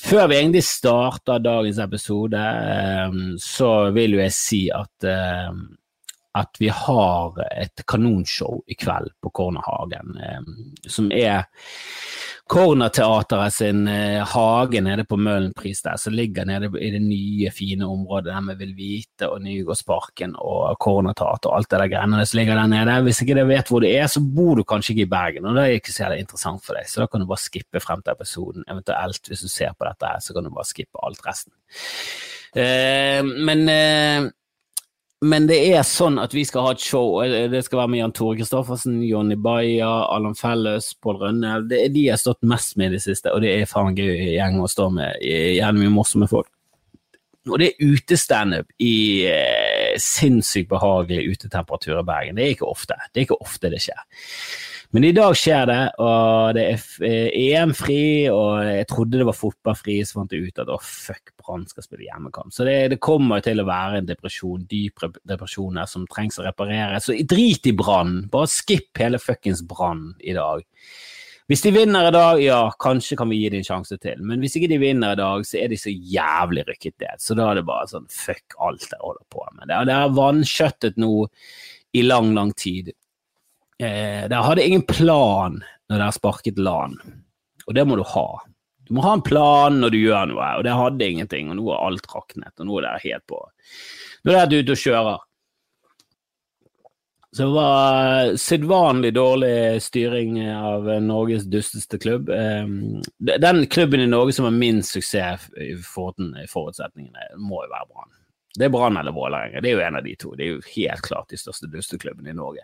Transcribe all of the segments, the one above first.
før vi egentlig starter dagens episode, eh, så vil jo jeg si at, eh, at vi har et kanonshow i kveld på Cornerhagen, som er Cornerteatret sin hage nede på Møhlenpris der, som ligger nede i det nye, fine området der vi Vil Vite og Nygårdsparken og Cornerteater og alt det der greiene som ligger der nede. Hvis ikke dere vet hvor det er, så bor du kanskje ikke i Bergen, og det er ikke så interessant for deg, så da kan du bare skippe frem til episoden. Eventuelt, hvis du ser på dette her, så kan du bare skippe alt resten. Eh, men eh, men det er sånn at vi skal ha et show. Det skal være med Jan Tore Kristoffersen, Jonny Baia, Allan Felles, Pål Rønne. Det er de jeg har stått mest med i det siste, og det er faen gøy gjeng å stå med. Gjerne mye morsomme folk. Og det er utestandup i eh, sinnssykt behagelig utetemperatur i Bergen. Det er ikke ofte. Det er ikke ofte det skjer. Men i dag skjer det, og det er eh, EM-fri, og jeg trodde det var fotballfri, så fant jeg ut at å, fuck, Brann skal spille hjemmekamp. Så det, det, kommer til å være en depresjon, dyp depresjon her som trengs å reparere. Så drit i Brann, bare skipp hele fuckings Brann i dag. Hvis de vinner i dag, ja, kanskje kan vi gi dem en sjanse til. Men hvis ikke de vinner i dag, så er de så jævlig rykket ned. Så da er det bare sånn fuck alt jeg holder på med. Det, er vanskjøttet nå i lang, lang tid. Eh, dere hadde ingen plan når dere sparket LAN, og det må du ha. Du må ha en plan når du gjør noe, og det hadde ingenting, og nå er alt raknet, og nå er dere helt på Nå er dere ute og kjører. Så det var sedvanlig dårlig styring av Norges dusteste klubb. Eh, den klubben i Norge som har minst suksess i forutsetningene, må jo være Brann. Det er Brann eller Vålerenga. Det er jo en av de to. Det er jo helt klart de største dusteklubbene i Norge.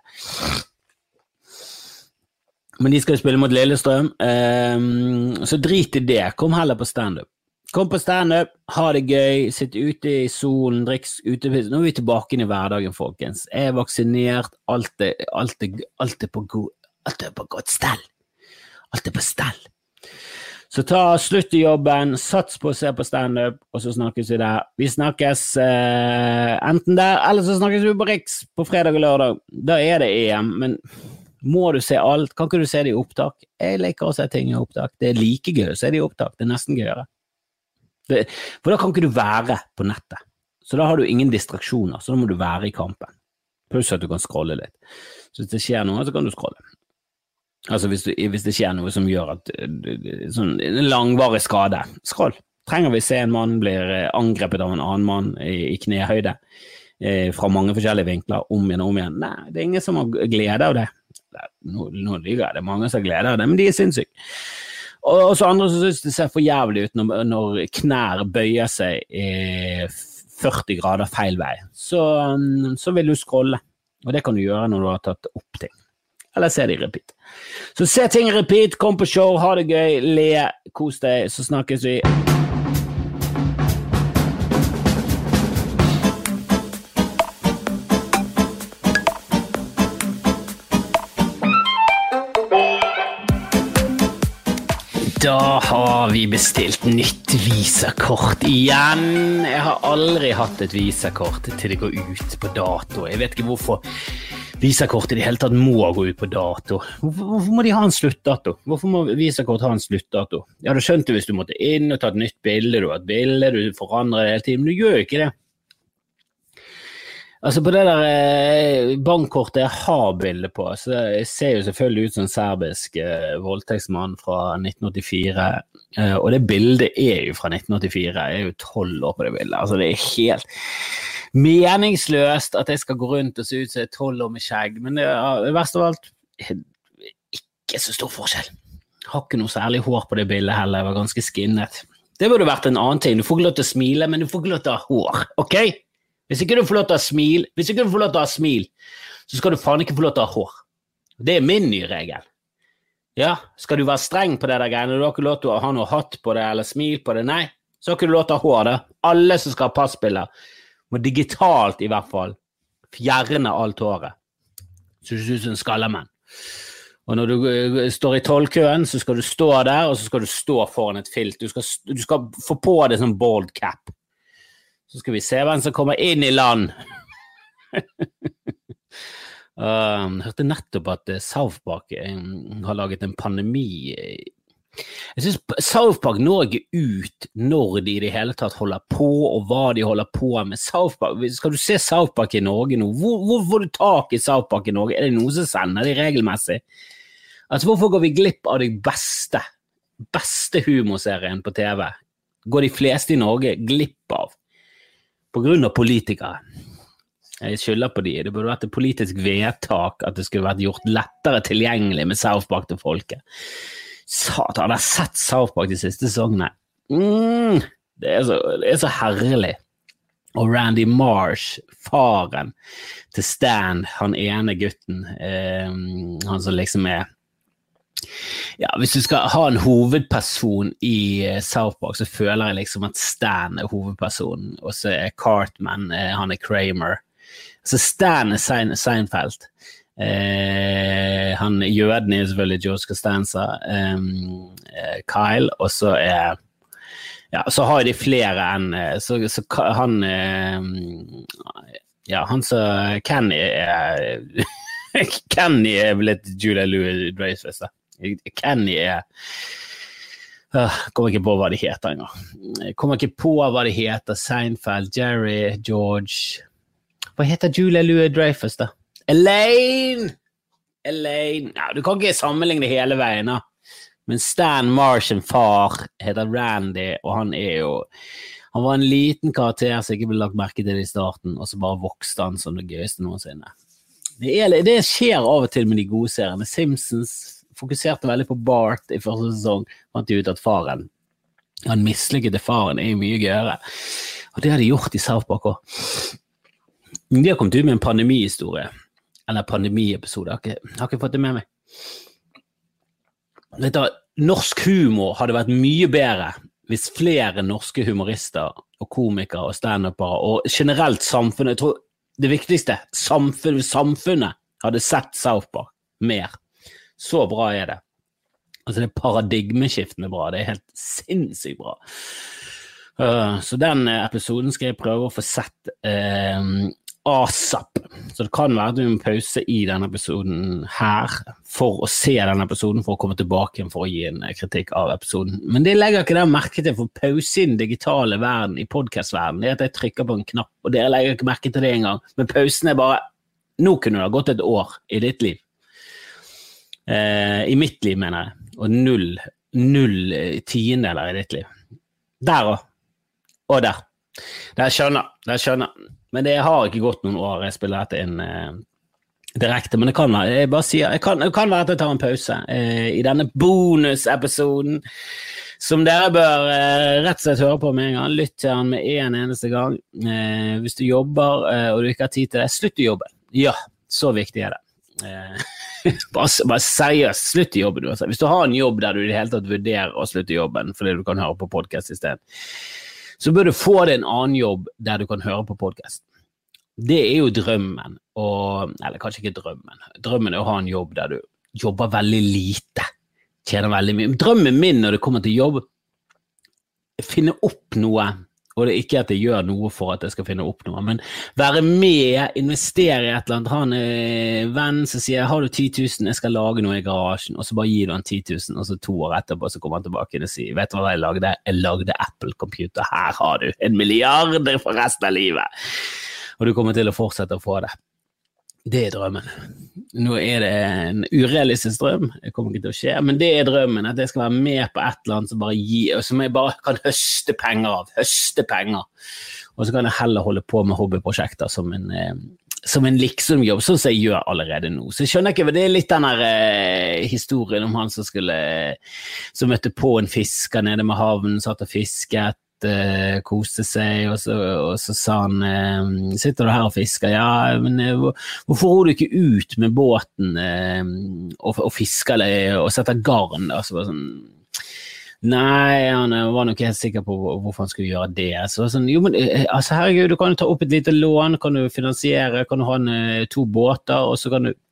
Men de skal jo spille mot Lillestrøm, um, så drit i det. Kom heller på standup. Kom på standup, ha det gøy, sitt ute i solen, drikk utepils. Nå er vi tilbake inn i hverdagen, folkens. Jeg er vaksinert, alt er, alt er, alt er, på, god, alt er på godt stell. Alt er på stell. Så ta slutt i jobben, sats på å se på standup, og så snakkes vi der. Vi snakkes eh, enten der, eller så snakkes vi på Riks på fredag og lørdag. Da er det EM, men må du se alt? Kan ikke du se det i opptak? Jeg liker å se ting i opptak. Det er like gøy å se det i opptak. Det er nesten gøyere. Det, for da kan ikke du være på nettet. Så da har du ingen distraksjoner, så da må du være i kampen. Pluss at du kan scrolle litt. Så hvis det skjer noe, så kan du scrolle. Altså hvis, du, hvis det skjer noe som gjør at sånn en langvarig skade, scroll. Trenger vi se en mann blir eh, angrepet av en annen mann i, i knehøyde eh, fra mange forskjellige vinkler om igjen og om igjen? Nei, det er ingen som har glede av det nå, lyver det er mange som gleder det, men de er sinnssyke. Og så andre som syns det ser for jævlig ut når, når knær bøyer seg i 40 grader feil vei. Så, um, så vil du scrolle, og det kan du gjøre når du har tatt opp ting. Eller se det i repeat. Så se ting i repeat, kom på show, ha det gøy, le, kos deg, så snakkes vi. Da har vi bestilt nytt visakort igjen. Jeg har aldri hatt et visakort til det går ut på dato. Jeg vet ikke hvorfor visakort i det hele tatt må gå ut på dato. Hvorfor, må de ha en sluttdato? Hvorfor må visakort ha en sluttdato? Jeg hadde skjønt det hvis du måtte inn og ta et nytt bilde, du har et bilde, du forandrer det hele tiden, men du gjør jo ikke det. Altså På det der eh, bankkortet jeg har bilde på, så jeg ser jo selvfølgelig ut som en serbisk eh, voldtektsmann fra 1984. Eh, og det bildet er jo fra 1984. Jeg er jo tolv år på det bildet. Altså Det er helt meningsløst at jeg skal gå rundt og se ut som jeg er tolv år med skjegg. Men det er verst av alt ikke så stor forskjell. Jeg har ikke noe særlig hår på det bildet heller. Jeg var ganske skinnet. Det burde vært en annen ting. Du får ikke lov til å smile, men du får ikke lov til å ha hår. ok? Hvis ikke du får lov til å ha smil, hvis ikke du får lov til å ha smil, så skal du faen ikke få lov til å ha hår. Det er min nye regel. Ja, skal du være streng på det der greiene, du har ikke lov til å ha noe hatt på det eller smil på det, nei, så har ikke du lov til å ha hår, da. Alle som skal ha passbilder, må digitalt i hvert fall fjerne alt håret. Så du ser ut som en skallemann. Og når du eh, står i tollkøen, så skal du stå der, og så skal du stå foran et filt. Du skal, du skal få på deg sånn bald cap. Så skal vi se hvem som kommer inn i land. um, hørte nettopp at eh, South Park um, har laget en pandemi Jeg synes South Park ikke ut når de i det hele tatt holder på, og hva de holder på med. South Park, skal du se South Park i Norge nå? Hvor, hvor får du tak i South Park i Norge? Er det noen som sender de regelmessig? Altså, Hvorfor går vi glipp av de beste, beste humorserien på TV? Går de fleste i Norge glipp av? Av politikere. Jeg skylder på de. Det burde vært et politisk vedtak at det skulle vært gjort lettere tilgjengelig med Southpark til folket. Satan, jeg dere sett Southpark de siste sesongene. Mm, det, er så, det, er så, herlig. Og Randy Marsh, faren til Stan, han ene gutten, eh, han som liksom er ja, Hvis du skal ha en hovedperson i eh, South Park, så føler jeg liksom at Stan er hovedpersonen, og så er Cartman eh, han er Kramer. Så Stan er Sein Seinfeld. Eh, han jøden er selvfølgelig George Costanza. Eh, Kyle, og så er ja, så har de flere enn eh, Så, så han Ja, han som Kenny er Kenny er vel et Julia Louis Dreyfus, da. Kenny er uh, Kommer ikke på hva de heter engang. Kommer ikke på hva de heter. Seinfeld, Jerry, George Hva heter Julia Louis Dreyfus, da? Elaine! Elaine ja, Du kan ikke sammenligne hele veien, da. Men Stan Marsh sin far heter Randy, og han er jo Han var en liten karakter som ikke ble lagt merke til i starten, og så bare vokste han som det gøyeste noensinne. Det, er, det skjer av og til med de gode seriene. Simpsons fokuserte veldig på Bart i første sesong. Fant de ut at faren Han mislykkede faren er mye gøyere. Og det har de gjort i South Park òg. De har kommet ut med en pandemihistorie eller pandemiepisode. Har, har ikke fått det med meg. Dette, norsk humor hadde vært mye bedre hvis flere norske humorister og komikere og standupere og generelt samfunnet jeg tror Det viktigste samfunnet, samfunnet hadde sett South Park mer. Så bra er det. Altså Det paradigmeskiftende bra. Det er helt sinnssykt bra. Uh, så den episoden skal jeg prøve å få sett uh, asap. Så det kan være vi må pause i denne episoden her for å se denne episoden, for å komme tilbake for å gi en eh, kritikk av episoden. Men det legger ikke dere merke til, for pause i den digitale verden, i podkastverdenen, er at jeg trykker på en knapp, og dere legger ikke merke til det engang. Men pausen er bare Nå kunne det ha gått et år i ditt liv. Eh, I mitt liv, mener jeg. Og null, null eh, tiendeler i ditt liv. Der òg. Og der. Det jeg skjønner. Det jeg skjønner. Men det har ikke gått noen år. Jeg spiller dette inn eh, direkte. Men det kan være jeg bare sier, jeg kan, det kan være at jeg tar en pause eh, i denne bonusepisoden. Som dere bør eh, rett og slett høre på med en gang. Lytt til den med en eneste gang. Eh, hvis du jobber eh, og du ikke har tid til det, slutt å jobbe. Ja, så viktig er det. Bare, bare, seriøst, slutt i jobben. Hvis du har en jobb der du i det hele tatt vurderer å slutte jobben fordi du kan høre på podkast isteden, så bør du få deg en annen jobb der du kan høre på podkast. Det er jo drømmen, og, eller kanskje ikke drømmen. Drømmen er å ha en jobb der du jobber veldig lite, tjener veldig mye. Drømmen min når det kommer til jobb, finne opp noe og det er ikke at jeg gjør noe for at jeg skal finne opp noe, men være med, investere i et eller annet. Ha en venn som sier 'har du 10 000, jeg skal lage noe i garasjen', og så bare gir du han 10 000, og så to år etterpå så kommer han tilbake og sier 'vet du hva jeg lagde? Jeg lagde Apple Computer, her har du en milliard for resten av livet'. Og du kommer til å fortsette å få det. Det er drømmen. Nå er det en urealistisk drøm, det kommer ikke til å skje, men det er drømmen. At jeg skal være med på et eller annet som, gir, som jeg bare kan høste penger av. Høste penger. Og så kan jeg heller holde på med hobbyprosjekter som en, eh, som en liksomjobb, sånn som jeg gjør allerede nå. Så jeg skjønner ikke, Det er litt den der eh, historien om han som skulle som møtte på en fisker nede med havnen, satt og fisket uh, koste seg, og så, og så, sa han uh, sitter du her og fisker, ja, men uh, hvorfor ror du ikke ut med båten og, og fisker og setter garn? Da? Så sånn, Nei, han var nok helt sikker på hvorfor han skulle gjøre det. Så sånn, jo, men altså, herregud, du kan jo ta opp et lite lån, kan du finansiere, kan du ha en, to båter, og så kan du Eh,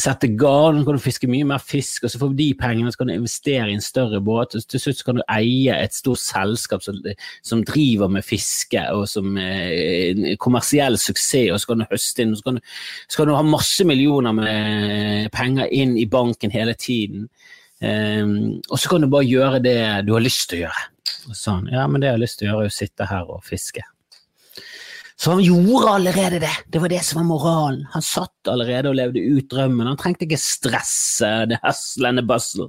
sette garn, kan du fiske mye mer fisk, og så får du de pengene så kan du investere i en større båt. og Til slutt kan du eie et stort selskap som, som driver med fiske, og som eh, kommersiell suksess, og så kan du høste inn, og så kan du, så kan du ha masse millioner med penger inn i banken hele tiden. Um, og så kan du bare gjøre det du har lyst til å gjøre. Sånn, ja, men det jeg har lyst til å gjøre, er å sitte her og fiske. Så han gjorde allerede det. Det var det som var moralen. Han satt allerede og levde ut drømmen. Han trengte ikke stresse det heslende bustle.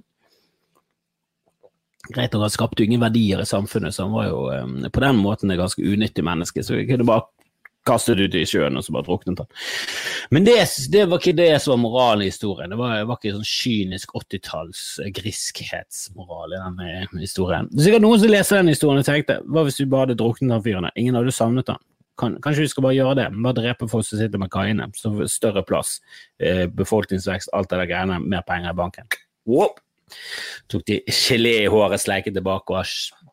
Greit nok, han skapte jo ingen verdier i samfunnet, så han var jo um, på den måten et ganske unyttig menneske. Så vi kunne bare kastet ut i sjøen og så bare druknet han. Men det, det, var ikke det som var moralen i historien. Det var, det var ikke sånn kynisk 80-talls griskhetsmoral i den historien. Det er sikkert noen som leser den historien og tenkte hva hvis vi bare hadde druknet han fyren? Ingen hadde savnet han. Kan, kanskje vi skal bare gjøre det? Bare drepe folk som sitter med kaiene. Så større plass, eh, befolkningsvekst, alt det der greiene, mer penger i banken. Wow. Tok de gelé i håret, sleiket tilbake og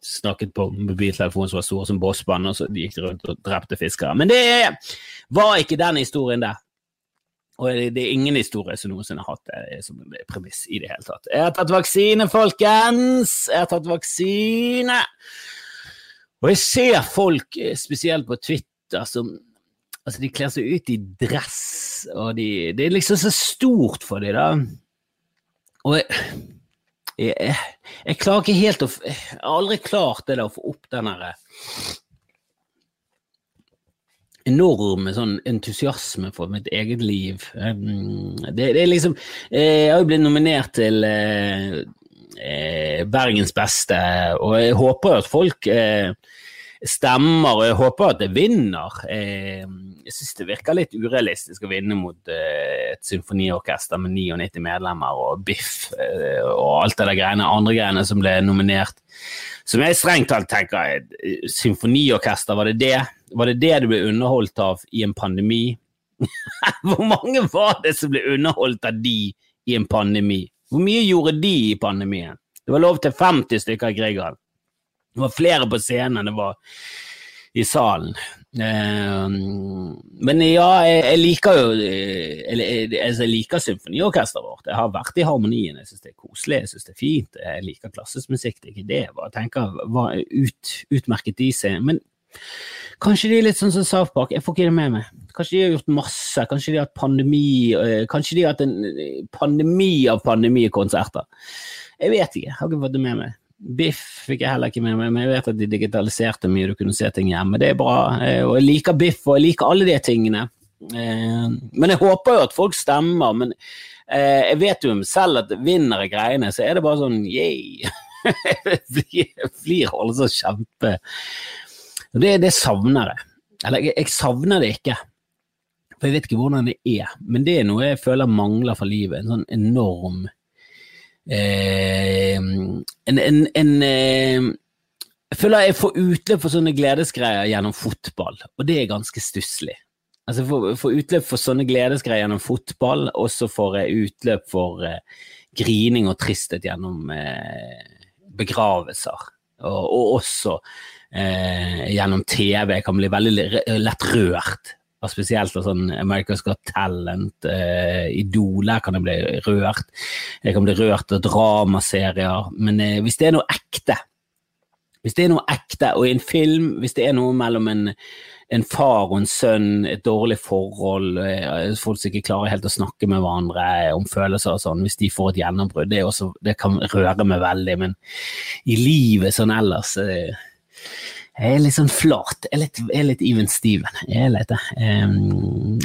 snakket på mobiltelefonen som var stor som bossbånd, og så gikk de rundt og drepte fiskere. Men det var ikke den historien der. Og det er ingen historie som noensinne har hatt det som premiss i det hele tatt. Jeg har tatt vaksine, folkens! Jeg har tatt vaksine! Og jeg ser folk, eh, spesielt på Twitter, som Altså, de kler seg ut i dress, og de, det er liksom så stort for dem, da. Og jeg, jeg, jeg, klarer ikke helt å Jeg har aldri klart det der å få opp den derre enorme sånn entusiasme for mitt eget liv. Det, det er liksom Jeg har jo blitt nominert til eh, eh, Bergens beste, og jeg håper at folk eh, stemmer, og jeg håper at det vinner. Eh, jeg syns det virker litt urealistisk å vinne mot eh, et symfoniorkester med 99 medlemmer og Biff eh, og alt det der greiene, andre greiene som ble nominert. Som jeg strengt talt tenker, symfoniorkester, var det det? Var det det du ble underholdt av i en pandemi? Hvor mange var det som ble underholdt av de i en pandemi? Hvor mye gjorde de i pandemien? Det var lov til 50 stykker i Grieghallen. Det var flere på scenen enn det var i salen. Eh, men ja, jeg, liker jo jeg, jeg liker symfoniorkesteret vårt. Jeg har vært i harmonien, jeg syns det er koselig, jeg syns det er fint. Jeg liker klassisk musikk, det er ikke det. Jeg tenker hva ut, utmerket de seg. Men kanskje de er litt sånn som South Park, jeg får ikke det med meg. Kanskje de har gjort masse, kanskje de har hatt pandemi, eh, kanskje de har hatt en pandemi av pandemikonserter. Jeg vet ikke, jeg har ikke fått det med meg. Biff fikk jeg heller ikke med meg, men jeg vet at de digitaliserte mye, du kunne se ting hjemme. Det er bra. Eh, og jeg liker Biff, og jeg liker alle de tingene. Eh, men jeg håper jo at folk stemmer. Men eh, jeg vet jo selv at vinner jeg greiene, så er det bare sånn yeah. Jeg flir alle så kjempe det, det savner jeg. Eller jeg, jeg savner det ikke. For jeg vet ikke hvordan det er, men det er noe jeg føler mangler for livet. En sånn enorm en, en, en eh, Jeg føler jeg får utløp for sånne gledesgreier gjennom fotball, og det er ganske stusslig. Altså jeg får, utløp for sånne gledesgreier gjennom fotball, og så får jeg utløp for eh, grining og tristhet gjennom eh, begravelser. Og, og også eh, gjennom TV. Jeg kan bli veldig lett rørt og spesielt av sånn America's Got Talent, eh, Idoler kan jeg bli rørt. Jeg kan bli rørt av dramaserier. Men eh, hvis det er noe ekte, hvis det er noe ekte, og i en film, hvis det er noe mellom en, en far og en sønn, et dårlig forhold, uh, folk som ikke klarer helt å snakke med hverandre om følelser og sånn, hvis de får et gjennombrudd, det, det, kan røre meg veldig. Men i livet sånn ellers jeg er litt sånn flat. Jeg er litt, jeg er litt even Steven. Jeg er litt det. Um,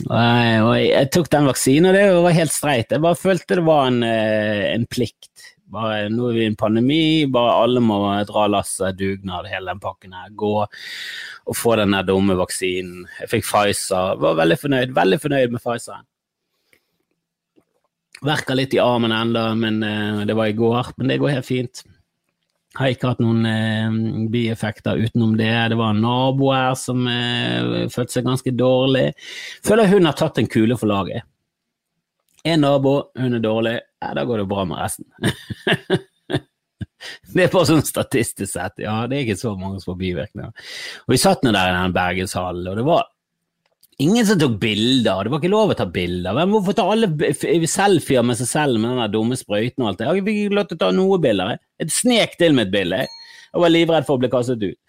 og, jeg, og, jeg, tok den vaksinen, og det var helt streit. Jeg bare følte det var en, eh, en plikt. Bare, nå er vi i en pandemi, bare alle må dra lasset, dugnad, hele den pakken her. Gå og få den dumme vaksinen. Jeg fikk Pfizer. Var veldig fornøyd. Veldig fornøyd med Pfizer. Verker litt i armen enda, men uh, det var i går. Men det går helt fint. Har ikke hatt noen eh, bieffekter utenom det. Det var en nabo her som eh, følte seg ganske dårlig. Føler hun har tatt en kule for laget. En nabo, hun er dårlig, ja, da går det bra med resten. det er bare sånn statistisk sett, ja, det er ikke så mange som får bivirkninger. Og Vi satt nå der i den Bergenshallen, og det var Ingen som tok bilder, det var ikke lov å ta bilder. Men hvorfor ta alle selfier med seg selv med den dumme sprøyten og alt det? Jeg fikk ikke lov til å ta noe bilder. Et snek til med et bilde. Jeg var livredd for å bli kastet ut.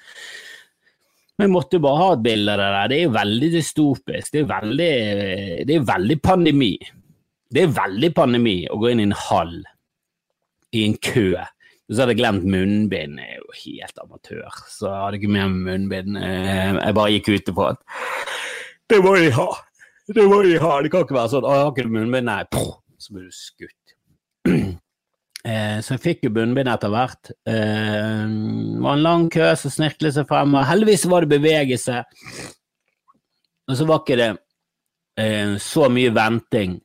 Men jeg måtte jo bare ha et bilde av det der. Det er jo veldig dystopisk. Det er veldig, det er veldig pandemi. Det er veldig pandemi å gå inn i en hall i en kø. Så hadde jeg glemt munnbind. Jeg er jo helt amatør, så jeg hadde ikke med munnbind. Eh, Jeg bare gikk ut på at det må de ha! Det må de ha! Det kan ikke være sånn jeg har ikke munnbind?' Nei, Puh, så blir du skutt. Eh, Så jeg fikk jo bunnbind etter hvert. Eh, Det var en lang kø som snirklet seg frem, og heldigvis var det bevegelse. Og så var ikke det eh, så mye venting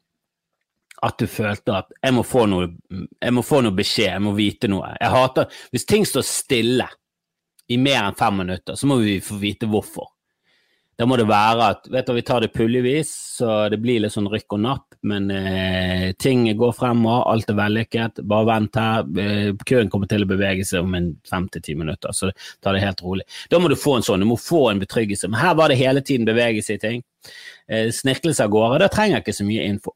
at du følte at jeg må, få noe, jeg må få noe beskjed, jeg må vite noe. Jeg hater Hvis ting står stille i mer enn fem minutter, så må vi få vite hvorfor. Da må det være at vet du, vi tar det puljevis, så det blir litt sånn rykk og napp, men eh, ting går fremover, alt er vellykket. Bare vent her. Eh, køen kommer til å bevege seg om en fem til ti minutter, så ta det helt rolig. Da må du få en sånn, du må få en betryggelse. Men her var det hele tiden bevegelse i ting. Eh, snirklelse av gårde, da trenger jeg ikke så mye info.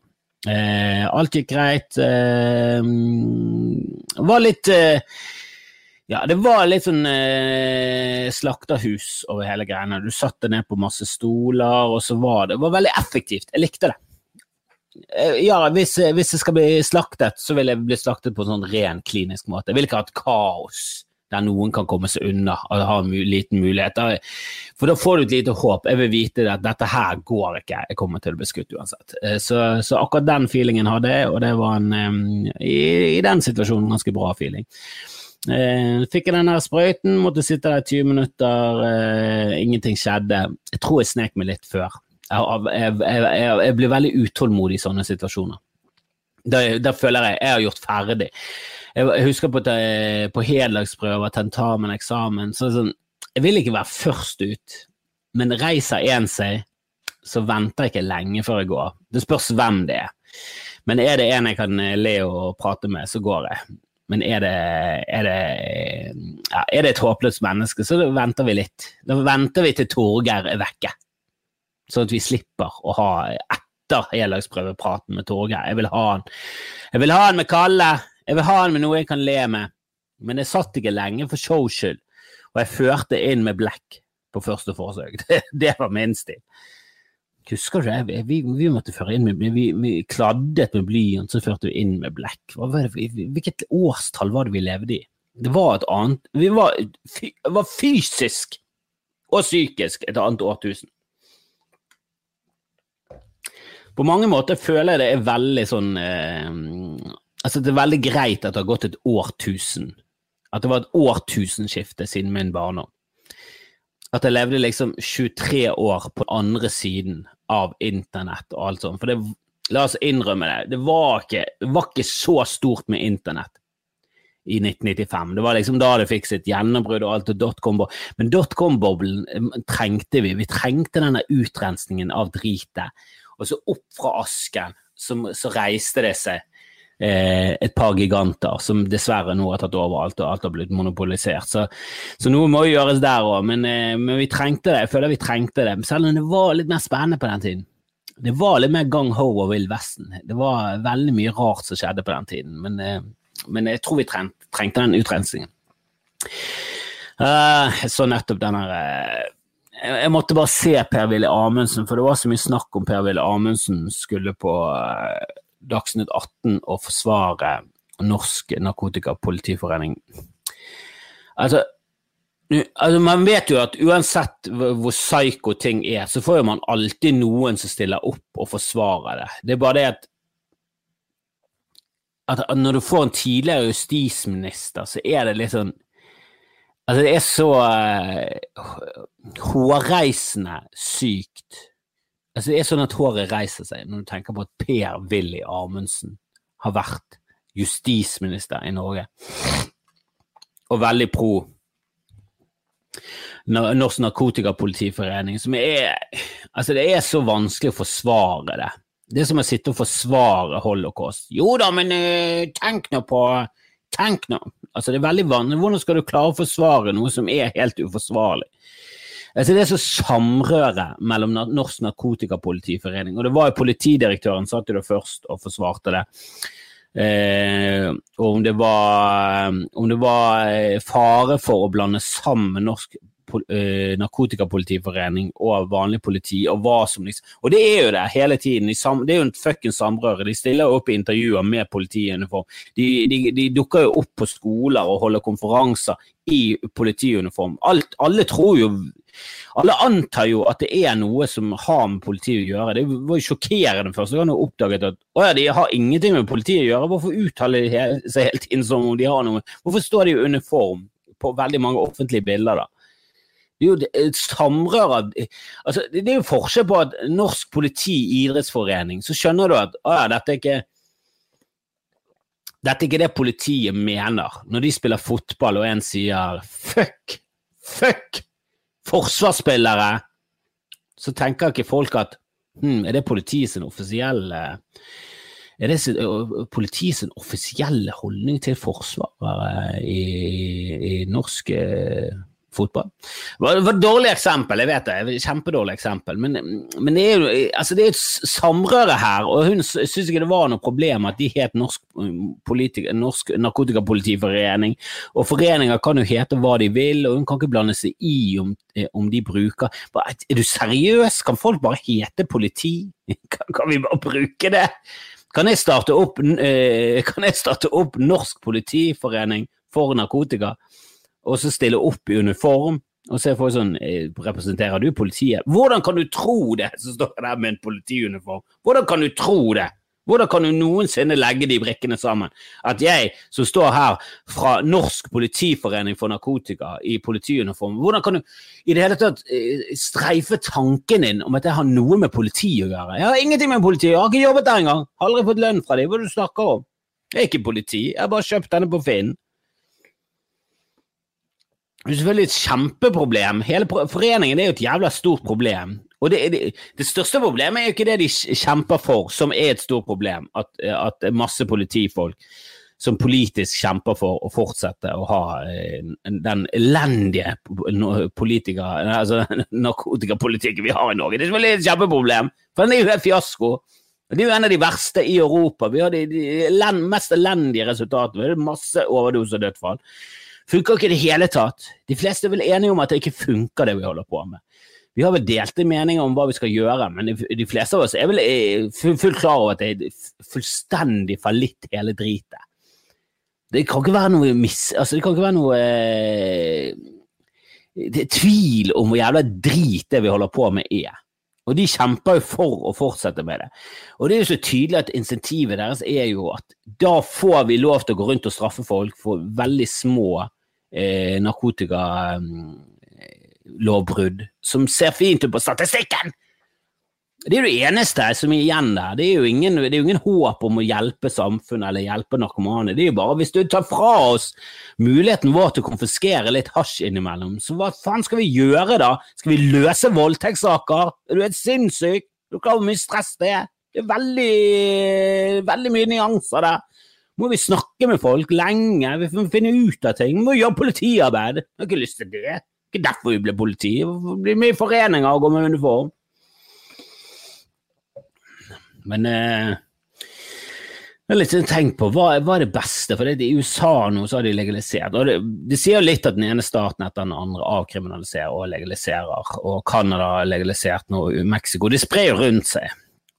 Eh, alt gikk greit. Eh, var litt eh, Ja, det var litt sånn eh, slakterhus over hele greiene. Du satt deg ned på masse stoler, og så var det, det var veldig effektivt. Jeg likte det. Eh, ja, hvis, hvis jeg skal bli slaktet, så vil jeg bli slaktet på en sånn ren klinisk måte. Jeg vil ikke ha et kaos der noen kan komme seg unna og ha en liten mulighet. For da får du et lite håp. Jeg vil vite at dette her går ikke, jeg kommer til å bli skutt uansett. Eh, Så, så akkurat den feelingen hadde jeg, og det var en, eh, i, i den situasjonen ganske bra feeling. Eh, fikk jeg den der sprøyten, måtte sitte der i 20 minutter, eh, ingenting skjedde. Jeg tror jeg snek meg litt før. Jeg, jeg, jeg, jeg, blir veldig utålmodig i sånne situasjoner. Da, føler jeg jeg har gjort ferdig. Jeg, husker på, te- på heldagsprøver, tentamen, eksamen, så sånn, jeg vil ikke være først ut, men reiser en seg, så venter jeg ikke lenge før jeg går. Det spørs hvem det er. Men er det en jeg kan eh, le og prate med, så går jeg. Men er det, er det, ja, er det et håpløst menneske, så venter vi litt. Da venter vi til Torgeir er vekke, sånn at vi slipper å ha etter heldagsprøvepraten med Torgeir. Jeg vil ha han. Jeg vil ha han med Kalle. Jeg vil ha han med noe jeg kan le med. Men jeg satt ikke lenge for shows skyld, og jeg førte inn med Black på første forsøk. Det, det var min stil. Husker du det? Vi, vi måtte føre inn med Vi, vi kladdet med blyant, så førte vi inn med det, hvilket årstall var det vi levde i? Det var et annet Vi var, var fysisk og psykisk et annet årtusen. På mange måter føler jeg det er veldig sånn eh, Altså, det er veldig greit at det har gått et årtusen. At det var et årtusenskifte siden min barndom. At jeg levde liksom 23 år på andre siden av internett og alt sånt. For det, la oss innrømme det, det var ikke, var ikke så stort med internett i 1995. Det var liksom da det fikk sitt gjennombrudd og alt og dotcom. Men dotcom-boblen eh, trengte vi. Vi trengte denne utrensningen av dritet. Og så opp fra asken så, så reiste det seg eh, et par giganter som dessverre nå har tatt over alt, og alt har blitt monopolisert. Så, så noe må gjøres der òg, men, eh, men vi trengte det. Jeg føler vi trengte det. Selv om det var litt mer spennende på den tiden. Det var litt mer gang-ho og Vill Vesten. Det var veldig mye rart som skjedde på den tiden, men, eh, men jeg tror vi trengte, trengte den utrensningen. Uh, jeg så nettopp den her uh, jeg måtte bare se Per-Willy Amundsen, for det var så mye snakk om Per-Willy Amundsen skulle på eh, Dagsnytt 18 og forsvare Norsk Narkotikapolitiforening. Altså, altså, man vet jo at uansett hvor psyko ting er, så får jo man alltid noen som stiller opp og forsvarer det. Det er bare det at at når du får en tidligere justisminister, så er det litt sånn Altså, det er så uh, hårreisende sykt. Altså, det er sånn at håret reiser seg når du tenker på at Per-Willy Amundsen har vært justisminister i Norge, og veldig pro Norsk Narkotikapolitiforening, som er Altså, det er så vanskelig å forsvare det. Det er som å sitte og forsvare holocaust. Jo da, men eh, tenk nå på Tenk nå. Altså, det er veldig vanlig. Hvordan skal du klare å forsvare noe som er helt uforsvarlig? Altså, det er så samrøre mellom Norsk Narkotikapolitiforening, og det var jo politidirektøren satt jo det først og forsvarte det. Eh, om det var, om det var eh, fare for å blande sammen norsk uh, narkotikapolitiforening og vanlig politi, og hva som liksom Og det er jo det hele tiden. det er jo en fuckings samrøre. De stiller jo opp i intervjuer med politiuniform. De, de, de, dukker jo opp på skoler og holder konferanser i politiuniform. Alt, alle tror jo alle antar jo at det er noe som har med politiet å gjøre. Det var jo sjokkerende første gang jeg oppdaget at å ja, de har ingenting med politiet å gjøre. Hvorfor uttaler de seg helt inn som om de har noe Hvorfor står de i uniform på veldig mange offentlige bilder, da? Det er jo et samrør altså, Det er jo forskjell på at norsk politi, idrettsforening, så skjønner du at å ja, dette er ikke dette er ikke det politiet mener. Når de spiller fotball og en sier fuck, fuck forsvarsspillere, så tenker ikke folk at hm, er det politiets offisielle er det politiets offisielle holdning til forsvaret i, i norsk fotball. Det var et dårlig eksempel, jeg vet det. Kjempedårlig eksempel. Men, men det, er jo, altså et samrøre her, og hun syns ikke det var noe problem at de het Norsk, norsk Narkotikapolitiforening. Og foreninger kan jo hete hva de vil, og hun kan ikke blande seg i om, om de bruker Er du seriøs? Kan folk bare hete politi? Kan, kan vi bare bruke det? Kan jeg opp, eh, kan jeg starte opp Norsk politiforening for narkotika? Og så stille opp i uniform. Og så får jeg sånn eh, Representerer du politiet? Hvordan kan du tro det? Så står jeg der med en politiuniform. Hvordan kan du tro det? Hvordan kan du noensinne legge de brikkene sammen? At jeg som står her fra Norsk politiforening for narkotika i politiuniform, hvordan kan du i det hele tatt eh, streife tanken din om at jeg har noe med politi å gjøre? Jeg har ingenting med politi, jeg har ikke jobbet der engang. Aldri fått lønn fra dem. Hva er det du snakker om? Jeg er ikke politi, jeg har bare kjøpt denne på Finn. Det er selvfølgelig et kjempeproblem. Hele foreningen er jo et jævla stort problem. Og det, det, det, største problemet er jo ikke det de kjemper for, som er et stort problem. At, at masse politifolk som politisk kjemper for å fortsette å ha eh, den elendige politiker, altså, narkotikapolitikken vi har i Norge. Det er selvfølgelig et kjempeproblem, for den er jo helt fiasko. Det er jo en av de verste i Europa. Vi har de, de mest elendige resultatene. Det er masse overdosedødsfall. Funker ikke i det hele tatt. De fleste er vel enige om at det ikke funker, det vi holder på med. Vi har vel delte meninger om hva vi skal gjøre, men de fleste av oss er vel eh, fullt klar over at det er fullstendig fallitt, hele dritet. Det kan ikke være noe miss... Altså, det kan ikke være noe eh, Det er tvil om hvor jævla drit det vi holder på med, er. Og de kjemper jo for å fortsette med det. Og det er jo så tydelig at insentivet deres er jo at da får vi lov til å gå rundt og straffe folk for veldig små eh, narkotikalovbrudd, som ser fint ut på statistikken! Det er det eneste som er igjen der. Det er jo ingen, er jo ingen håp om å hjelpe samfunnet eller hjelpe narkomane. Det er jo bare hvis du tar fra oss muligheten vår til å konfiskere litt hasj innimellom, så hva faen skal vi gjøre da? Skal vi løse voldtektssaker? Er du helt sinnssyk? Du klarer hvor mye stress det er? Det er veldig, veldig mye nyanser der. Må vi snakke med folk lenge? Vi må finne ut av ting. Vi må gjøre politiarbeid. Jeg har ikke lyst til det. Det er ikke derfor vi blir politi. Vi blir med i foreninger og går med uniform. Men eh, jeg har litt tenkt på hva, hva, er det beste, for det, i USA nå så har de legalisert. og Det, De sier litt at den ene staten etter den andre avkriminaliserer og legaliserer, og Canada har legalisert nå, Mexico. De sprer jo rundt seg.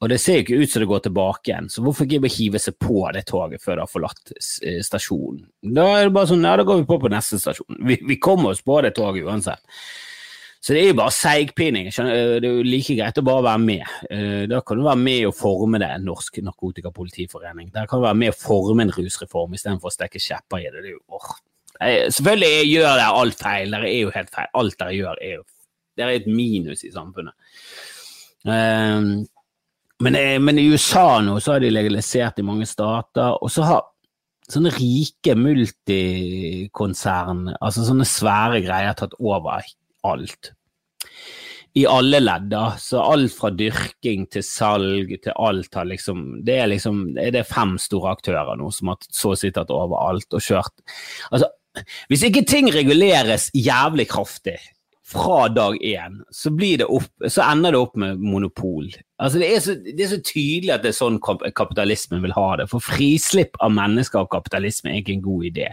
Og det ser ikke ut som det går tilbake igjen, så hvorfor ikke hive seg på det toget før det har forlatt eh, stasjonen? Da er det bare sånn, ja, da går vi på på neste stasjon. Vi, vi kommer oss på det toget uansett. Så det er jo bare seigpining. Det er jo like greit å bare være med. Eh, da kan du være med å forme det, Norsk Narkotikapolitiforening. Der kan du være med å forme en rusreform istedenfor å stikke kjepper i det. det jo, åh. Selvfølgelig gjør dere alt feil. Dere er jo helt feil. Alt dere gjør, er jo Det er et minus i samfunnet. Ehm, men, eh, men, i USA nå så har de legalisert i mange stater, og så har sånne rike multikonsern, altså sånne svære greier, tatt over alt. I alle ledd, da. Så alt fra dyrking til salg til alt har liksom Det er liksom det er fem store aktører nå som har så å si tatt over alt og kjørt Altså, hvis ikke ting reguleres jævlig kraftig fra dag én, så, opp, så ender det opp med monopol. Altså det, er så, det, er så, tydelig at det er sånn kapitalismen vil ha det. For frislipp av mennesker og kapitalisme er ikke en god idé.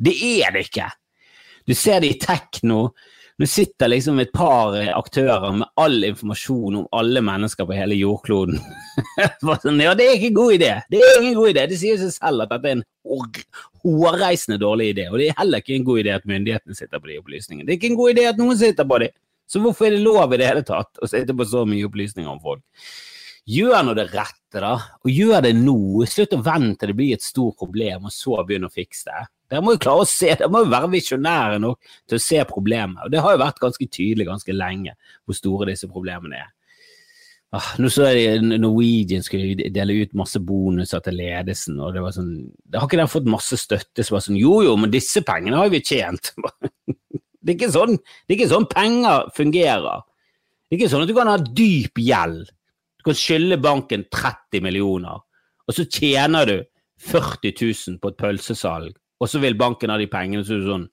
Det er det ikke. Du ser det i tekno, Nå sitter liksom et par aktører med all informasjon om alle mennesker på hele jordkloden. Sånn, ja, det er ikke en god idé. Det er ingen god idé. Det sier seg selv at dette er en hårreisende dårlig idé. Og det er heller ikke en god idé at myndighetene sitter på de opplysningene. Det er ikke en god idé at noen sitter på de. Så hvorfor er det lov i det hele tatt å sitte på så mye opplysninger om folk? Gjør nå det rette, da. Og gjør det nå. Slutt å vente til det blir et stort problem, og så begynne å fikse det. Dere må jo klare å se, dere må jo være visjonære nok til å se problemet. Og det har jo vært ganske tydelig ganske lenge hvor store disse problemene er. Ah, nå så jeg Norwegian skulle dele ut masse bonuser til ledelsen, og det var sånn det Har ikke de fått masse støtte som var sånn Jo jo, men disse pengene har vi tjent. det, er sånn, det er ikke sånn penger fungerer. Det er ikke sånn at du kan ha dyp gjeld. Du kan skylde banken 30 millioner, og så tjener du 40 000 på et pølsesalg og så vil banken ha de pengene, så er det sånn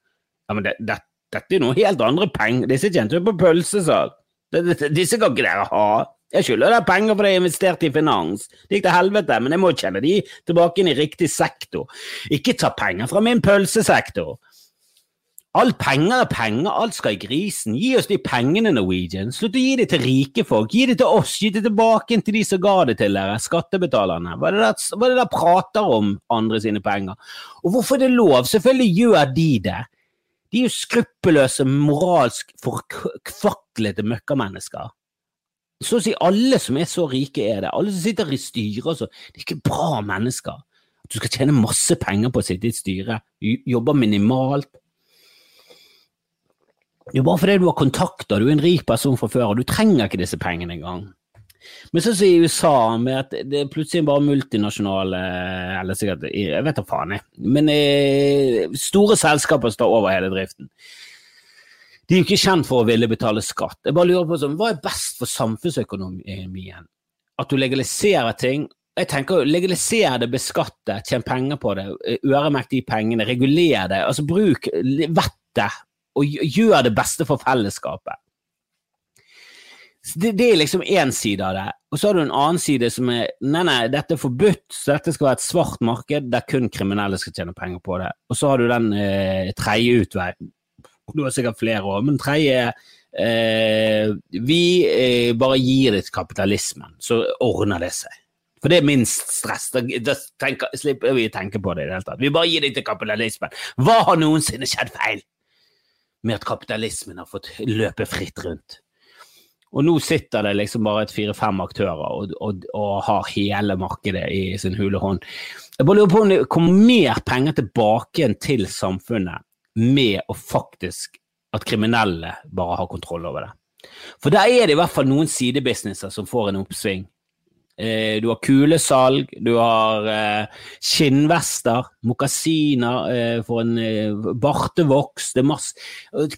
Ja, men det, det, dette er noe helt andre penger. Disse tjente du på pølsesalg. Disse kan ikke dere ha. Jeg skylder deg penger fordi jeg investerte i finans. Det gikk til helvete, men jeg må kjenne de tilbake inn i riktig sektor. Ikke ta penger fra min pølsesektor. Alt penger er penger, alt skal i grisen. Gi oss de pengene, Norwegian. Slutt å gi det til rike folk. Gi det til oss, gi det tilbake til de som ga det til dere, skattebetalerne. Hva er det der, er prater om andre sine penger? Og hvorfor er det lov? Selvfølgelig gjør de det. De er jo skruppelløse, moralsk forkvaklete møkkamennesker. Så å si alle som er så rike, er det. Alle som sitter i styret og så. Det er ikke bra mennesker. Du skal tjene masse penger på å sitte i et styre, jobber minimalt jo, bare fordi du har kontakter, du er en rik person fra før, og du trenger ikke disse pengene engang. Men sånn som i USA, med at det er plutselig bare multinasjonale Eller sikkert, jeg vet da faen, jeg. Men eh, store selskaper står over hele driften. De er jo ikke kjent for å ville betale skatt. Jeg bare lurer på sånn, Hva er best for samfunnsøkonomien? At du legaliserer ting jeg tenker Legalisere det, beskatt det, tjene penger på det, øremerk de pengene, reguler det. altså Bruk vettet og gjør det beste for fellesskapet. Det, det, er liksom én side av det. Og så har du en annen side som er nei, nei, dette er forbudt, så dette skal være et svart marked der kun kriminelle skal tjene penger på det. Og så har du den eh, tredje utveien. Du har sikkert flere òg, men tredje eh, Vi eh, bare gir det til kapitalismen, så ordner det seg. For det er minst stress. Da, da tenker, slipper vi å tenke på det i det hele tatt. Vi bare gir det til kapitalismen. Hva har noensinne skjedd feil? Med at kapitalismen har fått løpe fritt rundt. Og nå sitter det liksom bare et fire-fem aktører og, og, og, har hele markedet i sin hule hånd. Jeg bare lurer på om det kommer mer penger tilbake til samfunnet med å faktisk at kriminelle bare har kontroll over det. For der er det i hvert fall noen sidebusinesser som får en oppsving. Eh, du har kulesalg, du har eh, skinnvester, mokasiner eh, for en bartevoks det er masse.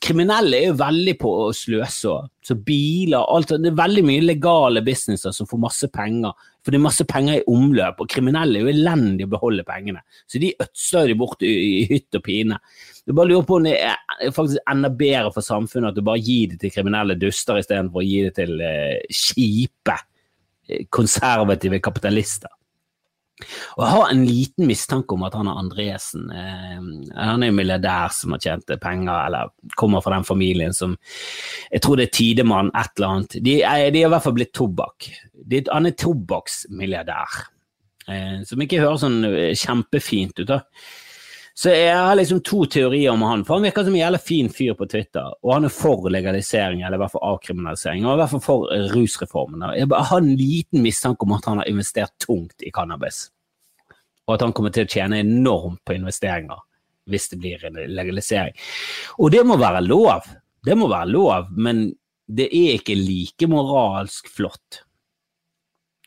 Kriminelle er jo veldig på å sløse òg. Så biler alt, Det er veldig mye legale businesser som får masse penger. For det er masse penger i omløp, og kriminelle er jo elendige å beholde pengene. Så de ødsler de bort i, i hytt og pine. Du bare lurer på om det er faktisk enda bedre for samfunnet at du bare gir det til kriminelle duster istedenfor å gi det til eh, kjipe konservative kapitalister. Og Jeg har en liten mistanke om at han er Andresen eh, Han er en milliardær som har tjent penger, eller kommer fra den familien som Jeg tror det er Tidemann, et eller annet. De har i hvert fall blitt tobakk. De, han er tobakksmilliardær, eh, som ikke høres sånn eh, kjempefint ut. da. Så jeg har liksom to teorier om han. For Han virker som en jævla fin fyr på Twitter, og han er for legalisering, eller i hvert fall avkriminalisering, og i hvert fall for rusreformen. Jeg har en liten mistanke om at han har investert tungt i cannabis, og at han kommer til å tjene enormt på investeringer hvis det blir en legalisering. Og det må være lov, det må være lov, men det er ikke like moralsk flott.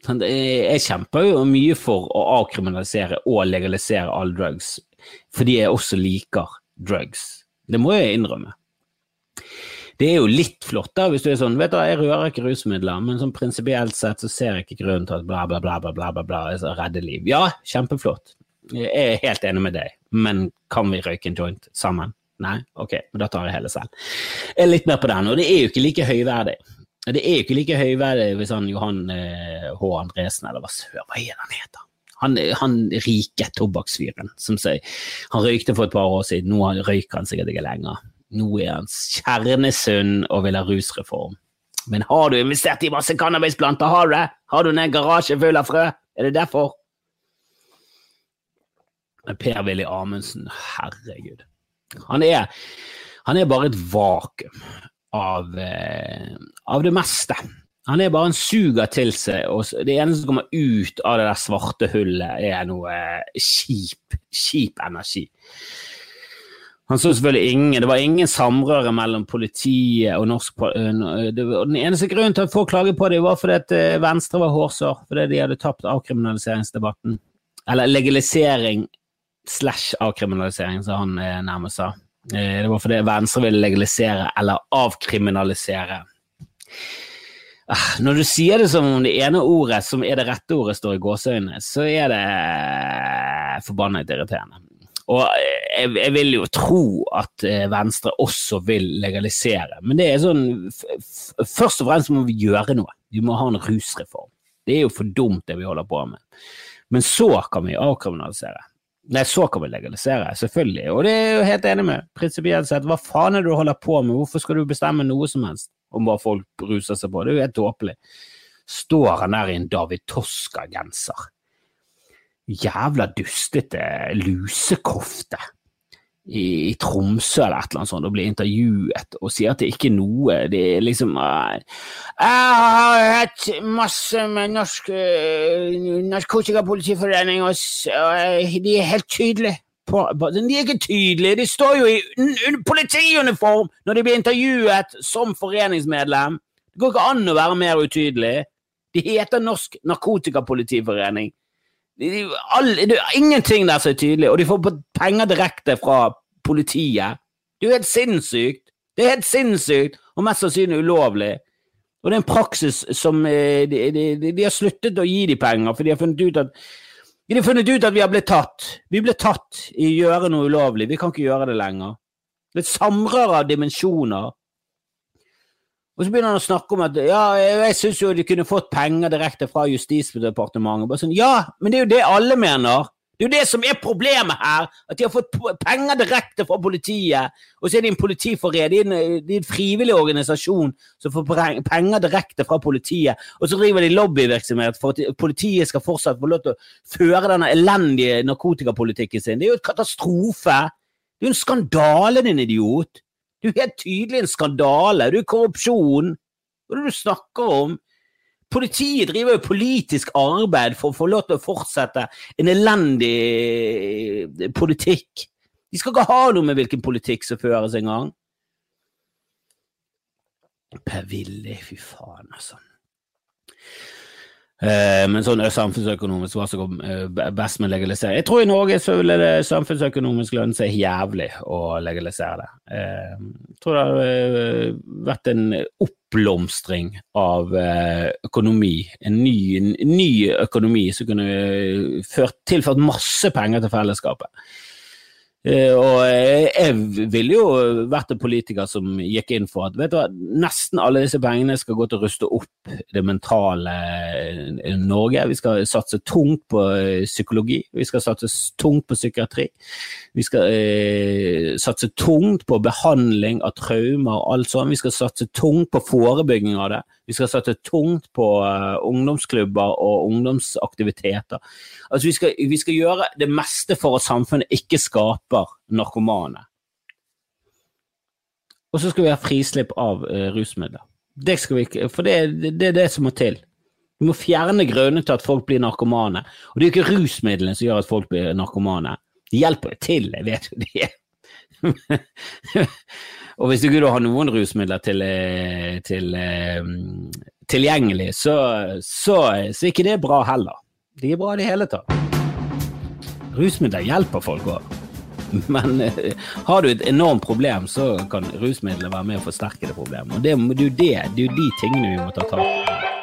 Jeg kjemper jo mye for å avkriminalisere og legalisere all drugs fordi jeg også liker drugs. Det må jeg innrømme. Det er jo litt flott da, hvis du er sånn vet du, Jeg rører ikke rusmidler, men sånn prinsipielt sett så ser jeg ikke grunnen til at bla, bla, bla, bla, bla, bla, bla altså, redde liv. Ja, kjempeflott. Jeg er helt enig med deg, men kan vi røyke en joint sammen? Nei? Ok, men da tar jeg hele selv. Jeg er litt mer på den, og det er jo ikke like høyverdig. Det er jo ikke like høyverdig hvis han Johan eh, H. Andresen, eller hva søren, hva er det han heter? Han, han rike tobakksfyren som sier Han røykte for et par år siden, nå røyker han sikkert ikke lenger. Nå er han kjernesunn og vil ha rusreform. Men har du investert i masse cannabisplanter? Har du det? Har du en garasje full av frø? Er det derfor? Per-Willy Amundsen, herregud. Han er, han er bare et vakuum av, eh, av det meste. Han er bare en suger til seg, og det eneste som kommer ut av det der svarte hullet, er noe kjip, kjip energi. Han så selvfølgelig ingen, Det var ingen samrøre mellom politiet og norsk Den eneste grunnen til at folk klaget på det, var fordi at eh, Venstre var hårsår, fordi de hadde tapt avkriminaliseringsdebatten. Eller legalisering slash avkriminalisering, som han eh, nærmest sa. Eh, det var fordi Venstre ville legalisere eller avkriminalisere. Ah, når du sier det som om det ene ordet som er det rette ordet, står i gåseøynene, så er det forbannet irriterende. Og jeg, jeg, vil jo tro at eh, Venstre også vil legalisere, men det er sånn Først og fremst må vi gjøre noe. Vi må ha en rusreform. Det er jo for dumt, det vi holder på med. Men så kan vi avkriminalisere. Nei, så kan vi legalisere, selvfølgelig. Og det er jeg jo helt enig med. Prinsipielt sett, hva faen er det du holder på med? Hvorfor skal du bestemme noe som helst om hva folk ruser seg på? Det er jo helt tåpelig. Står han der i en David Toska-genser jævla dustete lusekofte i, i, Tromsø eller et eller annet sånt og blir intervjuet og sier at det ikke er noe Det er liksom uh, Jeg har hatt masse med Norsk uh, Narkotikapolitiforening, og, uh, de er helt tydelige. På, de er ikke tydelige, de står jo i politiuniform når de blir intervjuet som foreningsmedlem. Det går ikke an å være mer utydelig. De heter Norsk Narkotikapolitiforening. All, det er ingenting der som er tydelig, og de får penger direkte fra politiet. Det er jo helt sinnssykt! Det er helt sinnssykt, og mest sannsynlig ulovlig. Og det er en praksis som eh, de, de, de, de har sluttet å gi de penger, for de har funnet ut at de har funnet ut at vi har blitt tatt. Vi ble tatt i å gjøre noe ulovlig. Vi kan ikke gjøre det lenger. Det er et samrøre av dimensjoner. Og så begynner han å snakke om at ja, jeg syns jo de kunne fått penger direkte fra Justisdepartementet. Bare sånn, ja, men det er jo det alle mener. Det er jo det som er problemet her, at de har fått penger direkte fra politiet. Og så er de en politiforening, de er en, frivillig organisasjon som får penger direkte fra politiet. Og så driver de lobbyvirksomhet for at politiet skal fortsatt få lov til å føre denne elendige narkotikapolitikken sin. Det er jo et katastrofe. Det er jo en skandale, din idiot. Det er helt tydelig en skandale. Det er korrupsjon. Hva er det du snakker om? Politiet driver jo politisk arbeid for å få lov til å fortsette en elendig eh, politikk. De skal ikke ha noe med hvilken politikk som føres engang. Per Willy, fy faen, altså. Eh, men sånn samfunnsøkonomisk, hva som går eh, best med legalisering Jeg tror i Norge så ville det samfunnsøkonomisk lønne seg jævlig å legalisere det. Eh, jeg tror det hadde vært en oppblomstring av økonomi, en ny, en ny økonomi som kunne ført, tilført masse penger til fellesskapet. Uh, og jeg ville jo vært en politiker som gikk inn for at vet du hva, nesten alle disse pengene skal gå til å ruste opp det mentale uh, Norge. Vi skal satse tungt på psykologi, vi skal satse tungt på psykiatri. Vi skal satse tungt på behandling av traumer og alt sånt. Vi skal satse tungt på forebygging av det. Vi skal satse tungt på ungdomsklubber og ungdomsaktiviteter. Altså, vi skal, vi skal gjøre det meste for at samfunnet ikke skaper narkomane. Og så skal vi ha frislipp av uh, rusmidler. Det skal vi, ikke, for det, det, det er det som må til. Vi må fjerne grunnene til at folk blir narkomane. Og det er jo ikke rusmidlene som gjør at folk blir narkomane. De hjelper jo til, jeg vet jo det. og hvis du ikke har noen rusmidler til, eh, til, eh, tilgjengelig, så, så, så er ikke det bra heller. Det er bra i det hele tatt. Rusmidler hjelper folk òg. Men eh, har du et enormt problem, så kan rusmidler være med å forsterke det problemet. Og det, det, det er jo de tingene vi må ta tak i.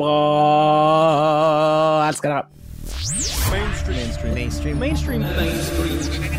Ha det bra. Elsker dere. Mainstream. Mainstream. Mainstream. Mainstream. Mainstream.